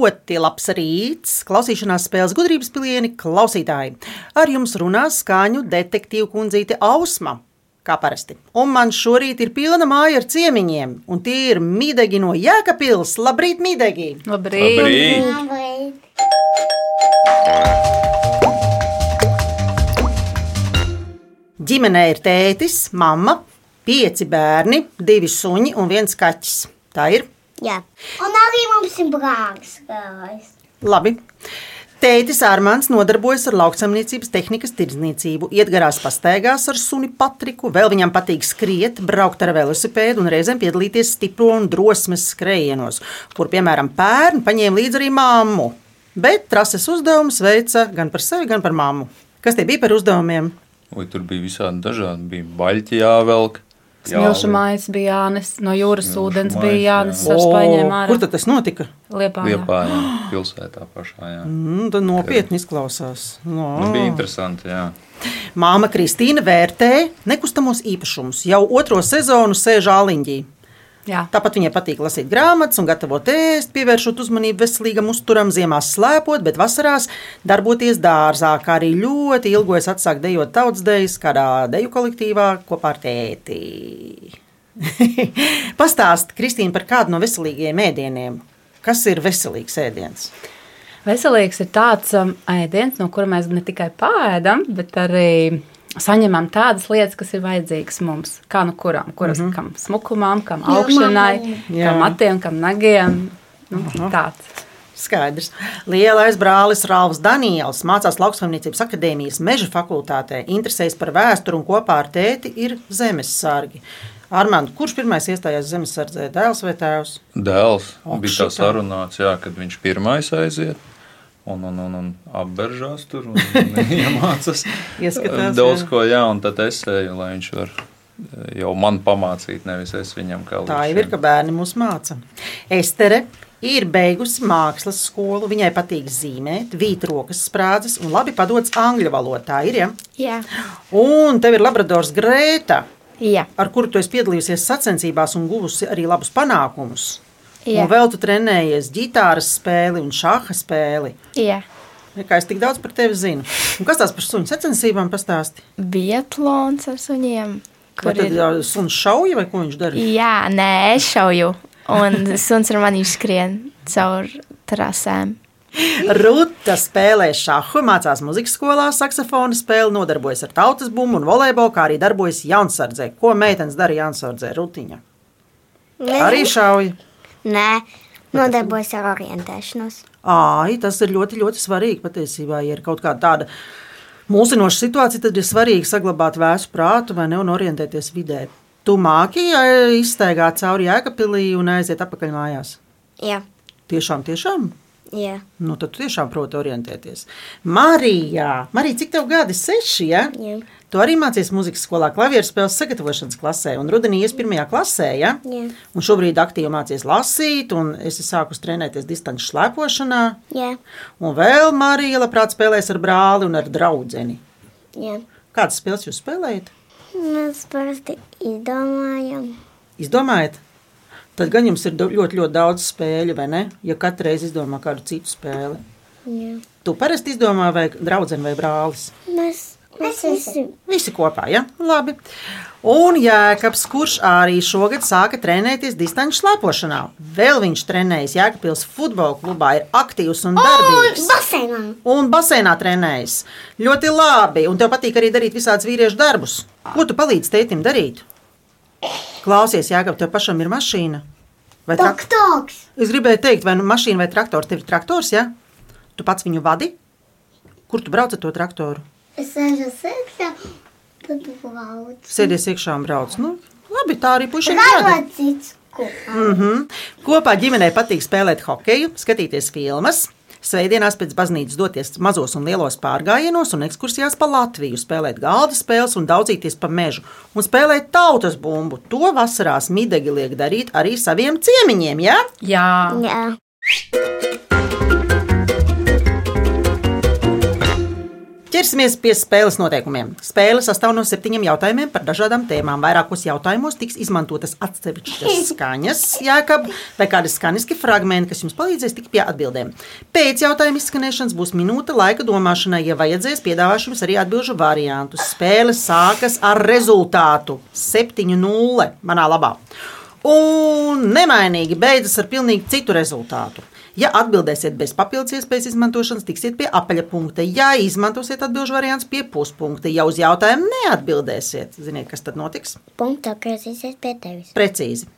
ļoti labs rīts. Klausīšanās spēles gudrības pilieni klausītāji. Ar jums runā skaņu detektīvu kundzīte Ausma. Kā parasti. Un man šorīt ir pilna māja ar ciemiņiem, un tie ir Mīdegi no Jēkabils. Labrīt, Mīdegi! Labrīt! Labrīt! Labrīt. Ģimenē ir tētis, mamma, pieci bērni, divi suņi un viens kaķis. Tā ir Jā. Un arī mums ir brālis. labi. Tētis Armāns nodarbojas ar lauksaimniecības tehnikas tirdzniecību, iet garās pastaigās ar suni Patriku, vēl viņam patīk skriet, braukt ar velosipēdu un reizēm piedalīties stipro un drosmes skrejienos, kur, piemēram, pērn paņēma līdzi arī māmu. Bet trases uzdevumus veica gan par sevi, gan par māmu. Kas tie bija par uzdevumiem? Vai tur bija visādi dažādi? Bija baļķi jāvelk. Smilšu mājas bija jānes, no jūras Smilšu ūdens mājas, bija jānes jā. O, ārā. Kur tad tas notika? Liepā. Liepā, jā, pilsētā pašā. Jā. Mm, tad nopietni izklausās. No. Nu, bija interesanti, jā. Māma Kristīna vērtē nekustamos īpašumus. Jau otro sezonu sēž āliņģī. Jā. Tāpat viņai patīk lasīt grāmatas un gatavot ēst, pievēršot uzmanību veselīgam uzturam, ziemās slēpot, bet vasarās darboties dārzā, kā arī ļoti ilgojas atsākt dejot tautsdejas kādā deju kolektīvā kopā ar tēti. Pastāst, Kristīna, par kādu no veselīgiem ēdieniem. Kas ir veselīgs ēdiens? Veselīgs ir tāds um, ēdiens, no kura mēs ne tikai pēdam, bet arī saņemam tādas lietas, kas ir vajadzīgas mums. Kā nu kuram, kuras, mm -hmm. kam smukumam, kam augšanai, Jā. kam matiem, kam nagiem. Nu, tāds. Skaidrs. Lielais brālis Rāvs Daniels mācās lauksaimniecības akadēmijas meža fakultātē, interesējas par vēsturi un kopā ar tēti ir zemesargi. Armand, kurš pirmais iestājās zemesardzē, dēls vai tēvs? Dēls Ak, bija tā sarunāts, jā, kad viņš pirmais aiziet. Un, un, un, un apberžās tur un iemācās Ieskatās, daudz jā. ko, jā, un tad es eju, lai viņš var eh, jau man pamācīt, nevis es viņam kā Tā līdz jau ir, ka bērni mūs māca. Estere ir beigusi mākslas skolu, viņai patīk zīmēt, vīt rokas sprādzes un labi padodas angļu valodā. Ir, ja? Jā. Un tev ir labradors Grēta, Jā. ar kuru tu esi piedalījusies sacensībās un guvusi arī labus panākumus. Jā. Un vēl tu trenējies ģitāras spēli un šāha spēli. Jā. Kā es tik daudz par tevi zinu. Un kas tās par suņu sacensībām pastāsti? Bietlons ar suņiem. Vai Kur tad ir? suns šauja vai ko viņš dara? Jā, nē, es šauju. Un suns ar mani skrien caur trasēm. Ruta spēlē šāhu, mācās muzikas skolā, saksofona spēli, nodarbojas ar tautas bumbu un volejbolu, kā arī darbojas jaunsardzē. Ko meitenes dara jaunsardzē? Rutiņa. Arī šauja. Nē, nodarbojas ar orientēšanos. Ai, tas ir ļoti, ļoti svarīgi patiesībā. Ja ir kaut kāda tāda mūsinoša situācija, tad ir svarīgi saglabāt vēsu prātu vai ne un orientēties vidē. Tu māki eh, izstaigāt cauri jēkapilī un aiziet atpakaļ mājās. Jā. Tiešām, tiešām. Jā. Nu, tad tu tiešām proti orientēties. Marija, Marija cik tev gadi? Seši. Ja? Jā. Tu arī mācījies muzikas skolā, klavieru spēles sagatavošanas klasē, un rudenī ies pirmajā klasē. Ja? Jā. Un šobrīd aktīvi mācījies lasīt, un es sāku trenēties distanču slēpošanā. Jā. Un vēl Marija labprāt spēlēs ar brāli un ar draugu. Jā. Kādas spēles jūs spēlējat? Mēs parasti izdomājam. Izdomājat? Tad gan jums ir ļoti, ļoti daudz spēļu, vai ne? Ja katru reizi izdomā kādu citu spēli. Jā. Tu parasti izdomā, vai draudzene vai brālis. Mēs, mēs visi. Visi kopā, ja? Labi. Un Jēkabs, kurš arī šogad sāka trenēties distanču slēpošanā. Vēl viņš trenējas Jēkabpils futbola klubā, ir aktīvs un darbīgs. Baseinā. Un basēnā trenējas. Ļoti labi. Un tev patīk arī darīt visādus vīriešu darbus. Ko tu palīdzi tētim darīt? Klausies, Jēkab, tev pašam ir mašīna. Vai trak- Doktors. Es gribēju teikt, vai nu mašīna vai traktors. Tev ir traktors, ja? Tu pats viņu vadi? Kur tu brauc ar to traktoru? Es sēžu sēkšā, tad braucu. Sēdies iekšā un brauc. Nu, labi, tā arī jādara. Rādot cits kopā. Mm -hmm. Kopā ģimenei patīk spēlēt hokeju, skatīties filmas. Svētdienās pēc baznīcas doties mazos un lielos pārgājienos un ekskursijās pa Latviju, spēlēt galda spēles un daudzīties pa mežu un spēlēt tautas bumbu. To vasarās midegi liek darīt arī saviem ciemiņiem, ja? Jā, Jā. Ķersimies pie spēles noteikumiem. Spēle sastāv no septiņiem jautājumiem par dažādām tēmām. Vairākos jautājumos tiks izmantotas atsevišķas skaņas, jēkab, vai kādi skaņiski fragmenti, kas jums palīdzēs tikt pie atbildēm. Pēc jautājuma izskanēšanas būs minūte laika domāšanai, ja vajadzēs, piedāvāšu jums arī atbildžu variantus. Spēle sākas ar rezultātu 7-0 manā labā. Un nemainīgi beidzas ar pilnīgi citu rezultātu. Ja atbildēsiet bez papildus iespējas izmantošanas, tiksiet pie apaļa punkta. Ja izmantosiet atbildžu variants pie puspunkta, ja uz jautājumu neatbildēsiet, ziniet, kas tad notiks? Punkts atgriezīsies pie tevis. Precīzi.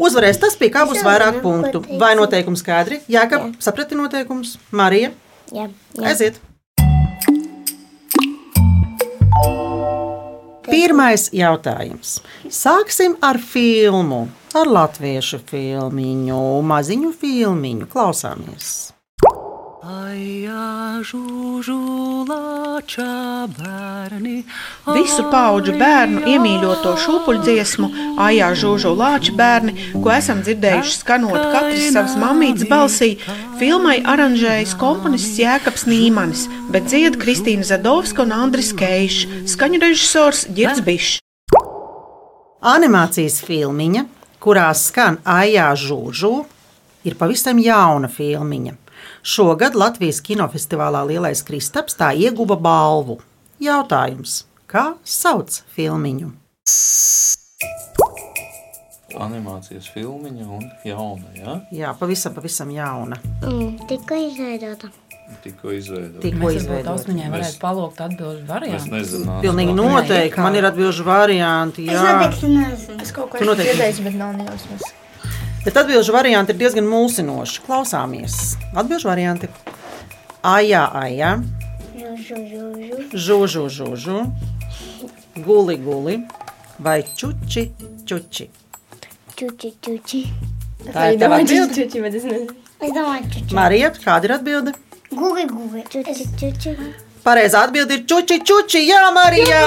Uzvarēs tas, pie kā būs vairāk punktu. Vai noteikumi skaidri? Jā, ka saprati noteikumus. Marija, Jā, jā. aiziet! Pirmais jautājums. Sāksim ar filmu, ar latviešu filmu, maziņu filmu. Klausāmies! Visu pauģu bērnu iemīļoto šūpuļdziesmu, Aijā Žūžu Lāča bērni, ko esam dzirdējuši skanot katrs savas mamītes balsī, filmai aranžējas komponists Jēkabs Nīmanis, bet dzied Kristīna Zadovska un Andris Keišs, skaņu režisors Girds Bišs. Animācijas filmiņa, kurā skan Aijā Žūžu, ir pavisam jauna filmiņa. Šogad Latvijas kinofestivālā Lielais Kristaps tā ieguva balvu. Jautājums, kā sauc filmiņu? Animācijas filmiņa un jauna. Ja? Jā, pavisam, pavisam jauna. Mm, tikko izveidota. Tikko izveidota. Tikko izveidota. Osmaņai varētu Mēs- palūgt atbildi Es variantu. nezinu, Pilnīgi noteikti. Man ir atbildžu varianti. Es Jā, noteikti nezinu. Es kaut ko noteikti- dzirdēju, bet nav nejausmas. bet atbildžu varianti ir diezgan mulsinoši. Klausāmies. Atbildžu varianti. Žu, žu. žužu, žužu, guli, guli vai čuči, čuči. Čuči, čuči. Tā ir tava atbilde. čuči, bet es nezinu. Es domāju, čuči. Marija, kāda ir atbilde? Gugi, gugi. Čuči, čuči. Pareizā atbilde ir čuči, čuči. Jā, Marija.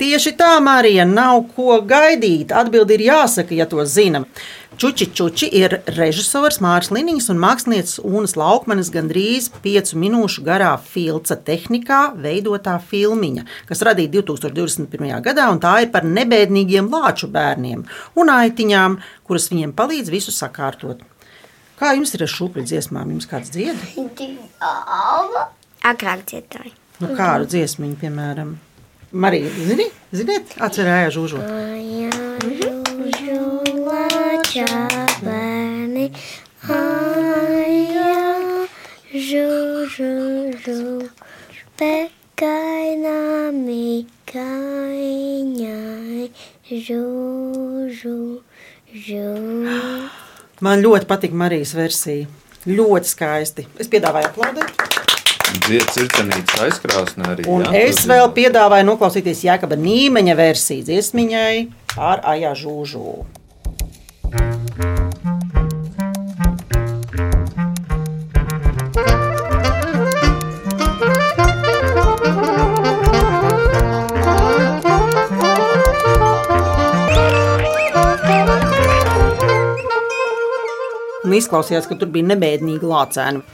Tieši tā, Marija, nav ko gaidīt. Atbildi ir jāsaka, ja to zinām. Čuči Čuči ir režisors Mārcis Kalniņš un mākslinieces Unas Laukmanis gandrīz piecu minūšu garā filca tehnikā veidotā filmiņa, kas radīta 2021. gadā, un tā ir par nebēdīgiem lāču bērniem un aitiņām, kuras viņiem palīdz visu sakārtot. Kā jums ir ar šūpuļu dziesmām? Jums kāds dzied? Agrāk dziedāju. Nu, kādu dziesmu, piemēram, Marija, zini? Ziniet, atcerējās žūžu. Žulačā bērni. Aja, žu, žu, žu. Pekainā mikaiņai. Žu, žu, žu. Man ļoti patīk Marijas versija. Ļoti skaisti. Es piedāvāju aplaudēt. Dziedāts ir cenīts aizkrāsnē arī. Un ja? es vēl piedāvāju noklausīties Jēkaba Nīmeņa versiju dziesmiņai ar Aijā Žūžu. Un izklausījās, ka tur bija nebēdīgi lācēni.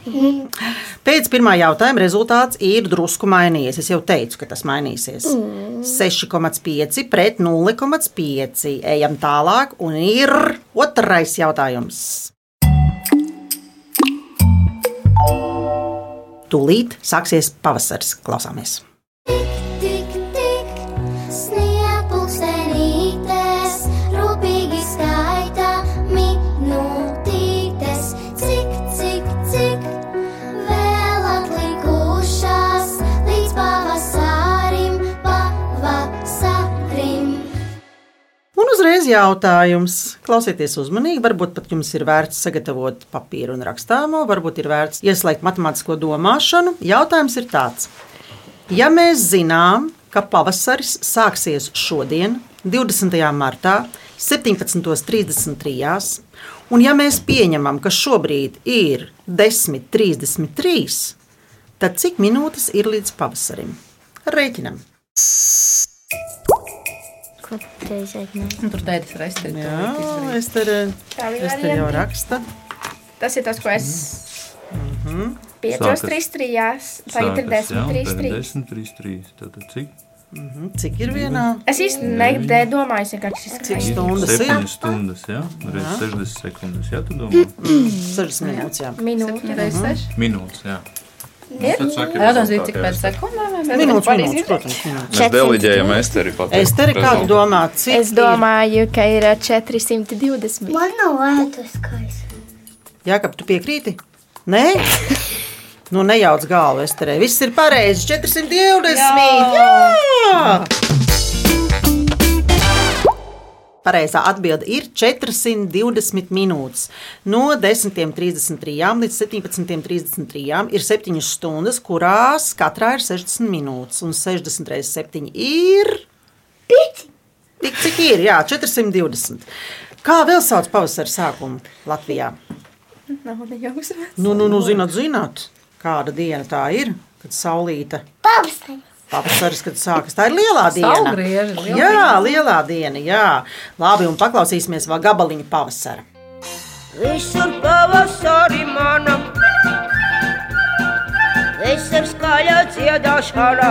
Pēc pirmā jautājuma rezultāts ir drusku mainījies. Es jau teicu, ka tas mainīsies. 6,5 pret 0,5. Ejam tālāk, un ir otrais jautājums. Tūlīt sāksies pavasaris. Klausāmies! Uzreiz jautājums. Klausieties uzmanīgi, varbūt pat jums ir vērts sagatavot papīru un rakstāmo, varbūt ir vērts ieslēgt matemātisko domāšanu. Jautājums ir tāds. Ja mēs zinām, ka pavasaris sāksies šodien, 20. martā, 17.33, un ja mēs pieņemam, ka šobrīd ir 10.33, tad cik minūtes ir līdz pavasarim? Reiķinam! Tu izaicinājumi? Un tur dēļas resti. Jā, es es te jau rakstu. Tas ir tas, ko es Piecos, Sākas- trīs, trījās. Tagad ir desmit, trīs, trīs. 10, 3, 3. Tātad cik? Cik ir vienā? Es īsti nedomāju, es vienkārši Cik izskaidroju. stundas ir? 7 stundas, jā? Reiz 60 sekundes, jā, tu domā? 60 minūtes. Jā. Minūte. Reizes seši. Minūtes, jā. Ir? Tad saka Jautājums bija, cik pēc sekundēm? vai Minūtes, minūtes, ir? protams. Minūtes. Mēs deliģējam Esteri pateikt. Esteri, kā tu rezultātu. domā, cik Es domāju, ka ir ā, 420. Man nav ētas skaists. ir? Jā, ka tu piekrīti? Nē? Nu, nejauc galvu, Esterē. Viss ir pareizi. 420. Jā! Jā! Pareizā atbilde ir 420 minūtes. No 10.33 līdz 17.33 ir 7 stundas, kurās katrā ir 60 minūtes. Un 60 reizes 7 ir. Tik cik ir? Jā, 420. Kā vēl sauc pavasara sākumu Latvijā? Nav nejausmas. Nu, nu, nu zināt, zināt, kāda diena tā ir, kad saulīta Pavasarī. Pavasaris, kad sākas. Tā ir lielā diena. Saulgrieži, liela Jā, lielā diena, jā. Labi, un paklausīsimies vēl gabaliņu pavasara. Visur pavasarī mana, visur skaļa dziedāšana.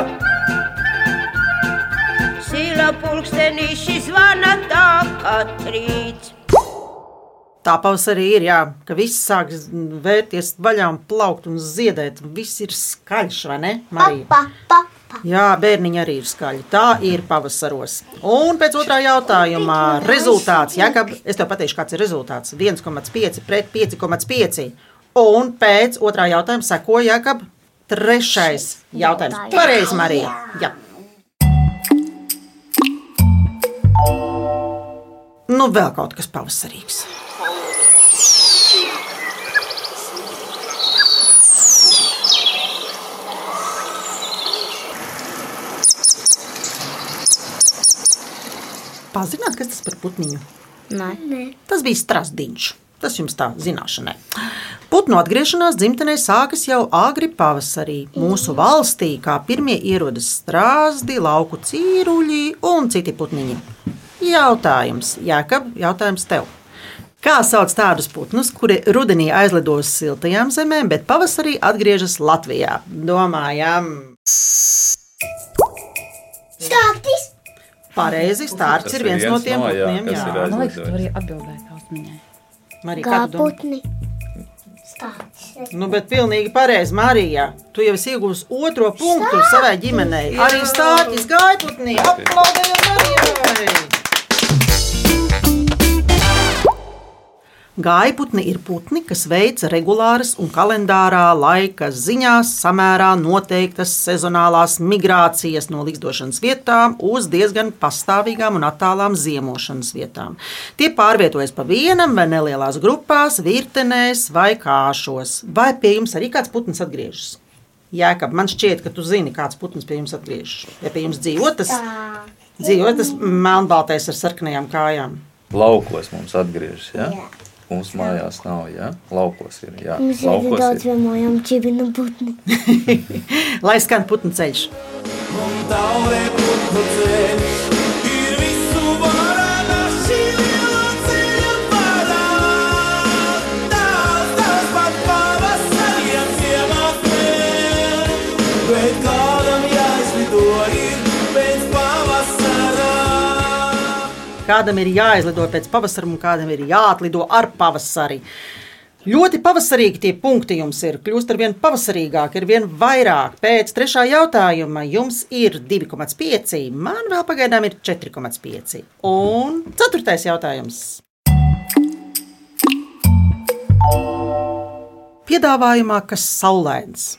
Sīla pulkstenīši zvana tā katrīts. Tā pavasarī ir, jā, ka viss sāk vērties vaļā un plaukt un ziedēt. Viss ir skaļš, vai ne? Marija? Pa, pa, pa. Jā, bērniņi arī ir skaļi. Tā ir pavasaros. Un pēc otrā jautājuma rezultāts. Jā, ka es tev pateikšu, kāds ir rezultāts. 1,5 pret 5,5. Un pēc otrā jautājuma sekoja Jākab trešais jautājums. Pareizi, Marija. Jā. Nu, vēl kaut kas pavasarīgs. Pazināt, kas tas par putniņu? Nē. Tas bija strasdiņš. Tas jums tā zināšanai. Putnu atgriešanās dzimtenē sākas jau agri pavasarī. Mūsu valstī kā pirmie ierodas strāzdi, lauku cīruļi un citi putniņi. Jautājums, Jākab, jautājums tev. Kā sauc tādus putnus, kuri rudenī aizlido uz siltajām zemēm, bet pavasarī atgriežas Latvijā? Domājam, Stātis. Pareizi, stārts Tas ir viens no tiem jā, putniem. Jā, ir Man liekas, tu vari atbildēt ausmiņai. Marija, kā tu domā? Stātis. Nu, bet pilnīgi pareizi, Marija. Tu jau esi iegūmis otro punktu savai ģimenei. Arī stāstījis gaiputnī. Aplaudējot Marijai! Gaiputni ir putni, kas veic regulāras un kalendārā laika ziņā samērā noteiktas sezonālās migrācijas no likstošanas vietām uz diezgan pastāvīgām un attālām ziemošanas vietām. Tie pārvietojas pa vienam vai nelielās grupās, virtenēs vai kāšos. Vai pie jums arī kāds putns atgriežas? Jā, ka man šķiet, ka tu zini, kāds putns pie jums atgriežas. Ja pie jums dzīvo tas, dzīvo tas melnbaltais ar sarkanajām kājām. Laukos mums atgriežas, jā? Mums mājās nav, jā? Laukos ir, jā. Mums ir Laukos daudz vienojam čibinu putni. Lai skan putnu ceļš. Taure putnu ceļš Kādam ir jāizlido pēc pavasara, un kādam ir jāatlido ar pavasari. Ļoti pavasarīgi tie punkti jums ir. Kļūst ar vien pavasarīgāk, ir vien vairāk. Pēc trešā jautājuma jums ir 2,5, man vēl pagaidām ir 4,5. Un ceturtais jautājums. Piedāvājumā, kas saulains.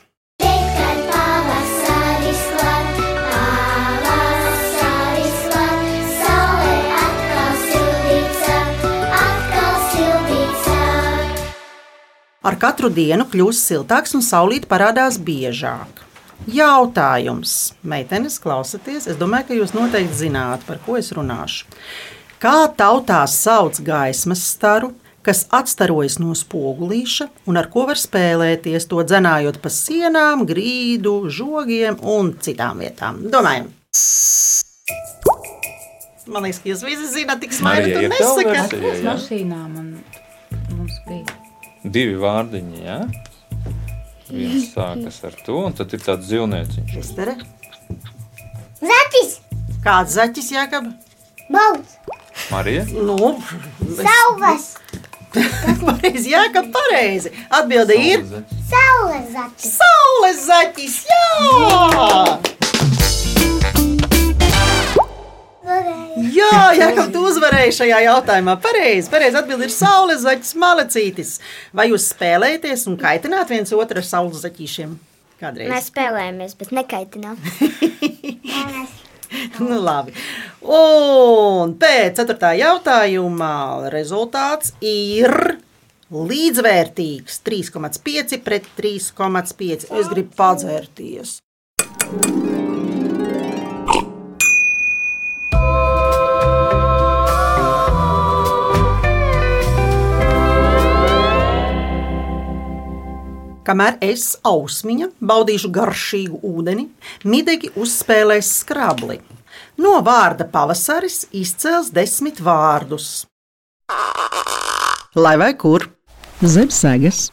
Ar katru dienu kļūst siltāks un saulīt parādās biežāk. Jautājums, meitenes, klausieties, es domāju, ka jūs noteikti zināt, par ko es runāšu. Kā tautā sauc gaismas staru, kas atstarojas no spogulīša un ar ko var spēlēties, to dzenājot pa sienām, grīdu, žogiem un citām vietām? Domājam! Man liekas, ka jūs visi zināt, tik Marija, tur ir? Mašīnām un mums bija. Divi vārdiņi, jā? Viens sākas ar to, un tad ir tāds dzīvnieciņš. Estere. Zaķis! Kāds zaķis jākab? Bauds! Marija? Nu, Sauvas! pareizi, jākab pareizi. Atbilde ir Saules zaķis! saules zaķis. Jā! Jā, Jākab, tu uzvarēji šajā jautājumā. Pareizi, pareizi atbildi ir saules zaķis, malecītis. Vai jūs spēlējaties un kaitināt viens otru ar saules zaķīšiem? Kādreiz? Mēs spēlējamies, bet nekaitinām. Nu, labi. Un pēc ceturtā jautājuma rezultāts ir līdzvērtīgs. 3,5 pret 3,5. Es gribu padzērties. Kamēr es, ausmiņa, baudīšu garšīgu ūdeni, midegi uzspēlēs skrabli. No vārda pavasaris izcels desmit vārdus. Lai vai kur? Zem sēgas,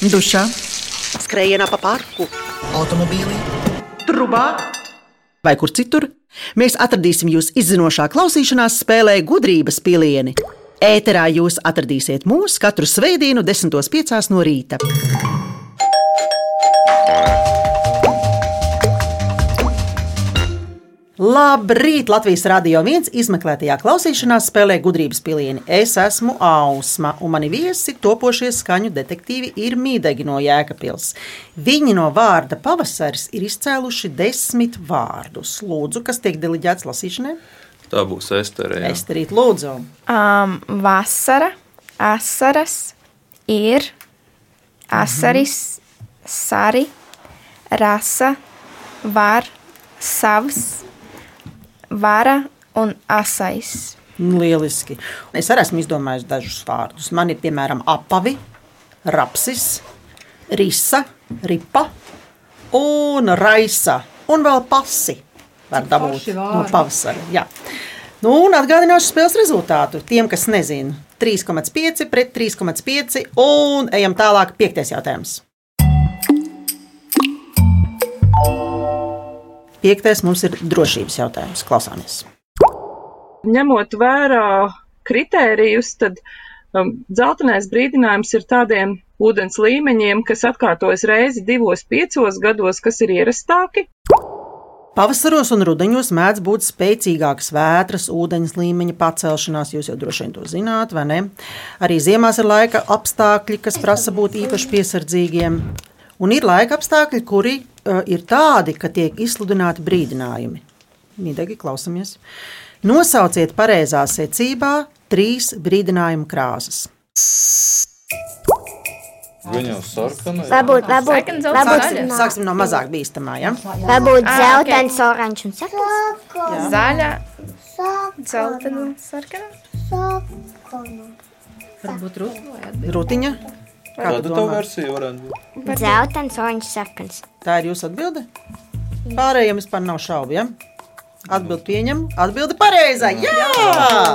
dušā, skrējienā pa parku, automobīlī, trubā vai kur citur. Mēs atradīsim jūs izzinošā klausīšanās spēlē gudrības pilieni. Ēterā jūs atradīsiet mūs katru svētdienu, 10.5. no rīta. Labrīt! Latvijas Rādio 1 izmeklētajā klausīšanās spēlē gudrības pilieni. Es esmu Ausma, un mani viesi topošie skaņu detektīvi ir Mīdegi no Jēkabils. Viņi no vārda pavasaris ir izcēluši desmit vārdus. Lūdzu, kas tiek deliģēts lasīšanai? Tā būs Estere. jā. Esterīt, lūdzu! Um, vasara, asaras, ir, asaris, sari, rasa, var, savs, vara un asais. Lieliski. Es arī esmu izdomājis dažus vārdus. Man ir piemēram apavi, rapsis, risa, ripa un raisa. Un vēl pasi var dabūt no pavasara. Jā. Nu, un atgādināšu spēles rezultātu tiem, kas nezina. 3,5 pret 3,5 un ejam tālāk. Piektais jautājums. Piektais mums ir drošības jautājums. Klausāmies! ņemot vērā kritērijus, tad um, dzeltenais brīdinājums ir tādiem ūdens līmeņiem, kas atkārtojas reizi divos, piecos gados, kas ir ierastāki. Pavasaros un rudenos mēdz būt spēcīgākas vētras, ūdens līmeņa pacelšanās. Jūs jau droši vien to zināt, vai ne? Arī ziemās ir laika apstākļi, kas prasa būt īpaši piesardzīgiem. Un ir laika apstākļi, kuri ir tādi, ka tiek izsludināti brīdinājumi. Mīdīgi klausamies. Nosauciet pareizā secībā trīs brīdinājumu krāsas. Viņa jau sarkana. Varbūt, varbūt, varbūt. Sāksim, no mazāk bīstamā. Ja? varbūt Ah, zeltains, oranžs un sarkans. Zaļa, dzeltena, sarkana. Varbūt. Rutiņa. Kā Kāda tu tā versija varētu būt? Zeltains, oranžs, sarkans. Tā ir jūsu atbilde? Pārējiem vispār nav šaubu. Ja? Atbildi pieņem, atbildi pareizā. Jā!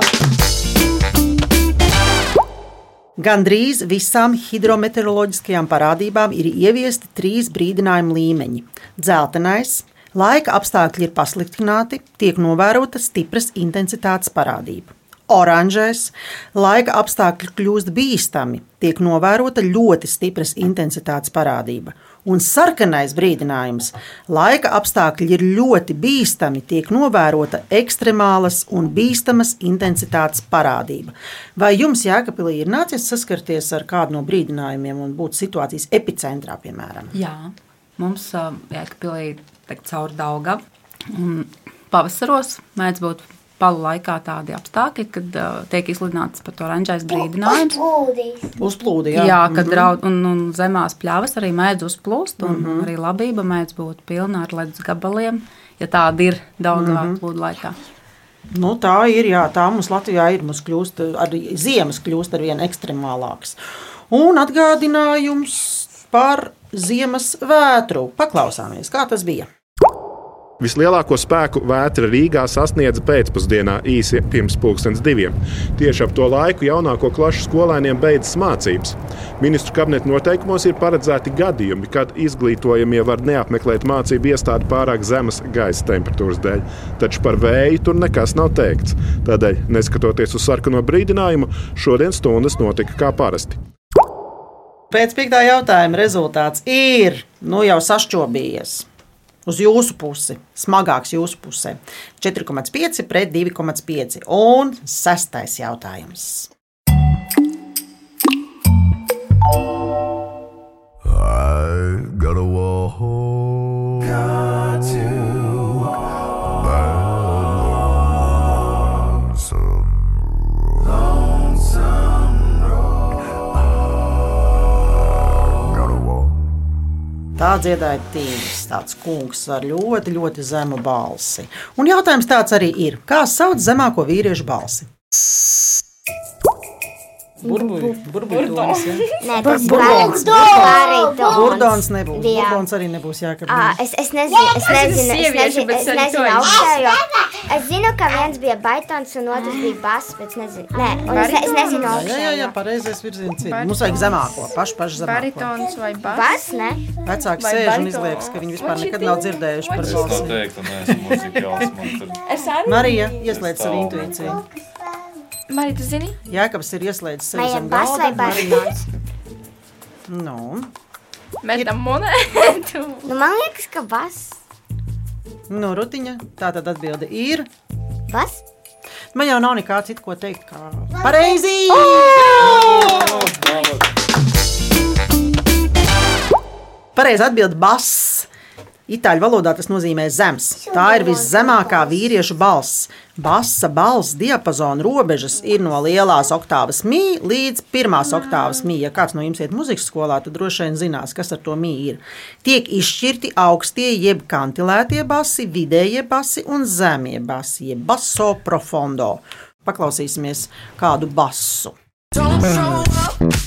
Gandrīz visām hidrometeoroloģiskajām parādībām ir ieviesti trīs brīdinājumu līmeņi. Dzeltenais, laika apstākļi ir pasliktināti, tiek novērota stipras intensitātes parādība. Oranžais, laika apstākļi kļūst bīstami, tiek novērota ļoti stipras intensitātes parādība. Un sarkanais brīdinājums, laika apstākļi ir ļoti bīstami, tiek novērota ekstremālas un bīstamas intensitātes parādība. Vai jums, Jēkabīlī, ir nācies saskarties ar kādu no brīdinājumiem un būt situācijas epicentrā, piemēram? Jā, mums Jēkabīlī tek cauri Daugavu. Un Pavasaros mēdz būt palu laikā tādi apstākļi, kad uh, tiek izsludināts pat oranžais brīdinājums. Uzplūdi, Jā, jā, kad draud, un, un zemās pļavas arī mēdz uzplūst, un mm. -hmm. arī labība mēdz būt pilna ar ledus gabaliem, ja tāda ir daudz mm. -hmm. plūdu laikā. Nu, tā ir, jā, tā mums Latvijā ir. Mums kļūst, arī ziemas kļūst ar vien ekstremālākas. Un atgādinājums par ziemas vētru. Paklausāmies, kā tas bija. Vislielāko spēku vētra Rīgā sasniedza pēcpusdienā īsi pirms pusdienas diviem. Tieši ap to laiku jaunāko klašu skolēniem beidzas mācības. Ministru kabineta noteikumos ir paredzēti gadījumi, kad izglītojamie var neapmeklēt mācību iestādi pārāk zemes gaisa temperatūras dēļ, taču par vēju tur nekas nav teikts. Tādēļ, neskatoties uz sarkano brīdinājumu, šodien stundas notika kā parasti. Pēc piektā jautājuma rezultāts ir nu, jau sašķobījies. Uz jūsu pusi, smagāks jūsu pusē. 4,5 pret 2,5. Un sestais jautājums. I gotta walk. Got Tā dziedāja tīrs, tāds kungs ar ļoti, ļoti zemu balsi. Un jautājums tāds arī ir. Kā sauc zemāko vīriešu balsi? Burbuļs, burbuļs. Nē, tas baritons. Burdons. Nebūs. Burdons arī nebūs jākap. Ā, Es, es nezinu, es nezinu, es nezinu, bet es nezinu to augstējo. Es zinu, ka viens bija baitons un otrs bija bass, bet es nezinu. Nē, un es, ne- es nezinu Jā, jā, jā, pareizais virziens ir. Mums vajag zemāko, pašu, pašu zemāko. Baritons vai bass? Bass, ne? Vecāki sēž un izliekas, ka viņi vispār nekad nav dzirdējuši par Es balsi. muzikāls. Man tur Es arī. Marija, ieslēdz savu intuīciju. Marija, tu zini? Jēkabs ir ieslēdzis sevi Vai zem vai galda. Marija- baritons? Nu, Metam monētu. Nu, man liekas, ka bass. nu, rutiņa. Tā tad atbilde ir. Bass? Man jau nav nekā cita, ko teikt. Kā... Pareizi! Pareizi atbild bass. Itāļu valodā tas nozīmē zems. Tā ir viszemākā vīriešu balss. Basa balss diapazona robežas ir no lielās oktāvas mī līdz pirmās oktāvas mī. Ja kāds no jums iet muzikas skolā, tad droši vien zinās, kas ar to mī ir. Tiek izšķirti augstie, jeb kantilētie basi, vidējie basi un zemie basi, jeb basso profondo. Paklausīsimies kādu basu. Don't show up,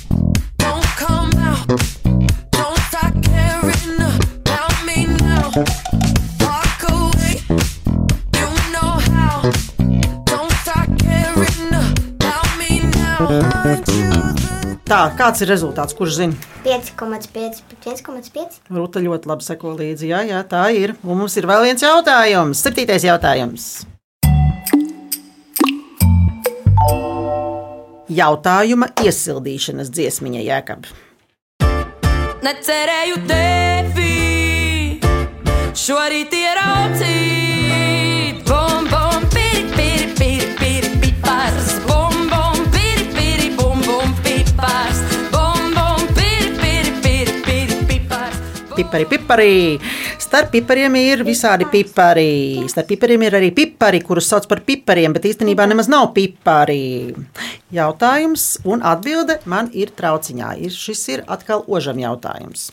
Tā, kāds ir rezultāts, kurš zina? 5,5 pret 1,5. Ruta ļoti labi seko līdzi. Jā, jā, tā ir. Un mums ir vēl viens jautājums. Septītais jautājums. Jautājuma iesildīšanas dziesmiņa jēkab. Necerēju tevi, šorīt ieraudzīt. Pipari, pipari. Starp pipariem ir visādi pipari. Starp pipariem ir arī pipari, kurus sauc par pipariem, bet īstenībā nemaz nav pipari. Jautājums un atbilde man ir trauciņā. Šis ir atkal ožam jautājums.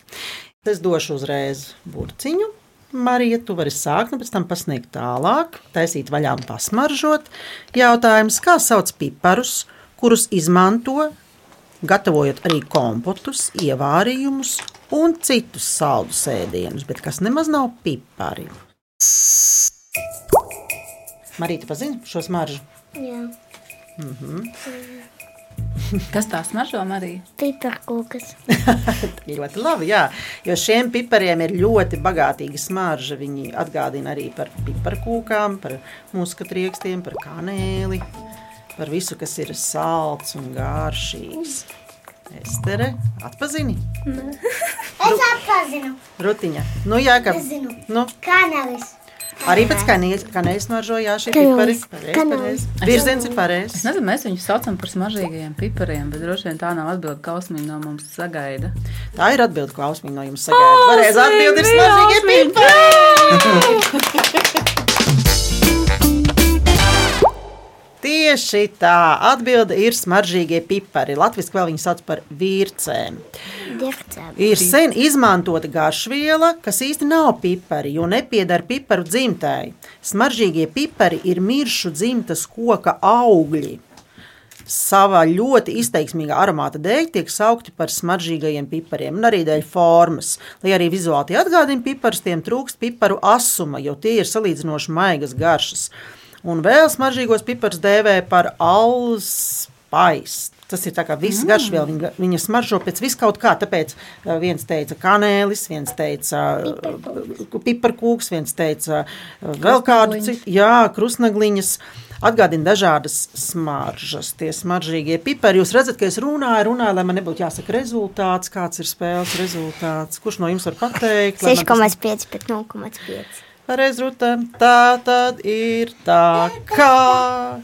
Es došu uzreiz burciņu. Marija, tu vari sākt, un pēc tam pasniegt tālāk, taisīt vaļā un pasmaržot. Jautājums, kā sauc piparus, kurus izmanto gatavojot arī kompotus, ievārījumus un citus saldus ēdienus, bet kas nemaz nav pipari. Marīta pazina šo smaržu. Jā. Mhm. Kas tā smaržo, Marija? Piparkūkas. Ļoti labi, jā, jo šiem pipariem ir ļoti bagātīga smarža. Viņi atgādina arī par piparkūkām, par muskatriekstiem, par kanēli, par visu, kas ir salds un garšīgs. Estere, atpazini? Es atpazinu. Rutiņa. Nu, jā, ka. Es zinu. Nu, Kanālis. arī pēc kanēļas, kanēļas smaržojā šie pipari. Pareiz, pareiz. Virziens ir pareizs. Es nezinu, mēs viņus saucam par smaržīgiem pipariem, bet droši vien tā nav atbilde, ka Ausmīna no mums sagaida. Tā ir atbilde, ko Ausmīna no jums sagaida. Pareizi atbilde ir smaržīgie pipari. Tieši tā, atbilde ir smaržīgie pipari. Latvijas vēl viņi sauc par vīrcēm. Ir sen izmantota garšviela, kas īsti nav pipari, jo nepiedara piparu dzimtai. Smaržīgie pipari ir miršu dzimtas koka augļi. savā ļoti izteiksmīgā aromāta dēļ tiek saukti par smaržīgajiem pipariem, un arī dēļ formas. Lai arī vizuāli atgādina piparus, tiem trūkst piparu asuma, jo tie ir salīdzinoši maigas garšas. Un vēl smaržīgos piparus dēvē par alspais. Tas ir tā kā viss garš, vēl viņa, viņa smaržo pēc viskaut kā. Tāpēc uh, viens teica kanēlis, viens teica uh, piparkūks, viens teica uh, vēl kādu citu. Jā, krusnagliņas. Atgādina dažādas smaržas, tie smaržīgie pipari. Jūs redzat, ka es runāju, runāju, lai man nebūtu jāsaka rezultāts, kāds ir spēles rezultāts. Kurš no jums var pateikt? lai man tas- 6,5 pret 0,5. Ruta. Tā tad ir tā, kā.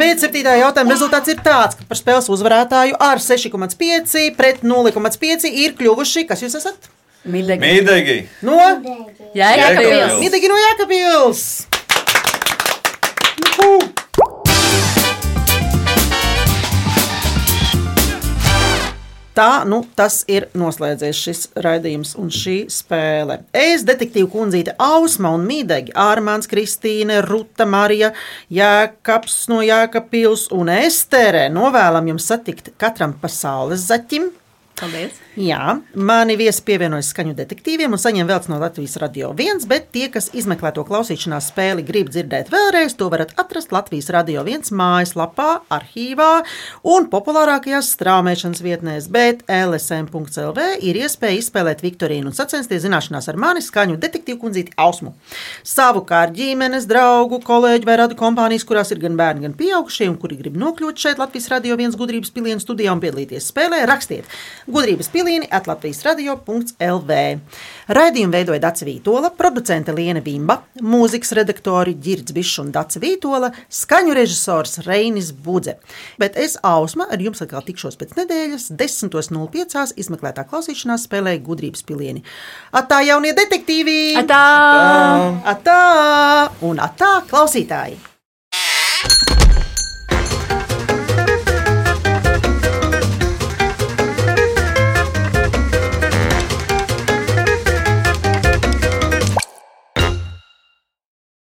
Pēc septītā jautājuma rezultāts ir tāds, ka par spēles uzvarētāju ar 6,5 pret 0,5 ir kļuvuši. Kas jūs esat? Midegi. Mīdīgi! No Jēkabpils. Midegi no Jēkabils! Tā, nu, tas ir noslēdzies šis raidījums un šī spēle. Es, detektīva kundzīte Ausma un Mīdegi, Ārmāns, Kristīne, Ruta, Marija, Jēkabs no Jēkabpils un Estere novēlam jums satikt katram pa saules zaķim. Paldies! Jā, mani viesi pievienojas skaņu detektīviem un saņem vēl no Latvijas radio viens, bet tie, kas izmeklē to klausīšanās spēli, grib dzirdēt vēlreiz, to varat atrast Latvijas radio viens mājaslapā, arhīvā un populārākajās straumēšanas vietnēs, bet LSM.CLV ir iespēja izspēlēt Viktorīnu un sacensties zināšanās ar mani skaņu detektīvu kundzīti Ausmu. Savukārt ģimenes, draugu, kolēģu vai radu kompānijas, kurās ir gan bērni, gan pieaugušie, un kuri grib nokļūt šeit Latvijas radio viens gudrības pilienu studijā un piedalīties spēlē, rakstiet gudrības pilieni at Latvijas radio.lv. Raidījumu veidoja Dācis Vītola, producente Liena Vimba, mūzikas redaktori Girds Bišs un Dācis Vītola, skaņu režisors Reinis Budze. Bet es, Ausma, ar jums atkal tikšos pēc nedēļas, 10.05. izmeklētā klausīšanās spēlē gudrības pilieni. Atā jaunie detektīvi! Atā! Atā! Un atā klausītāji!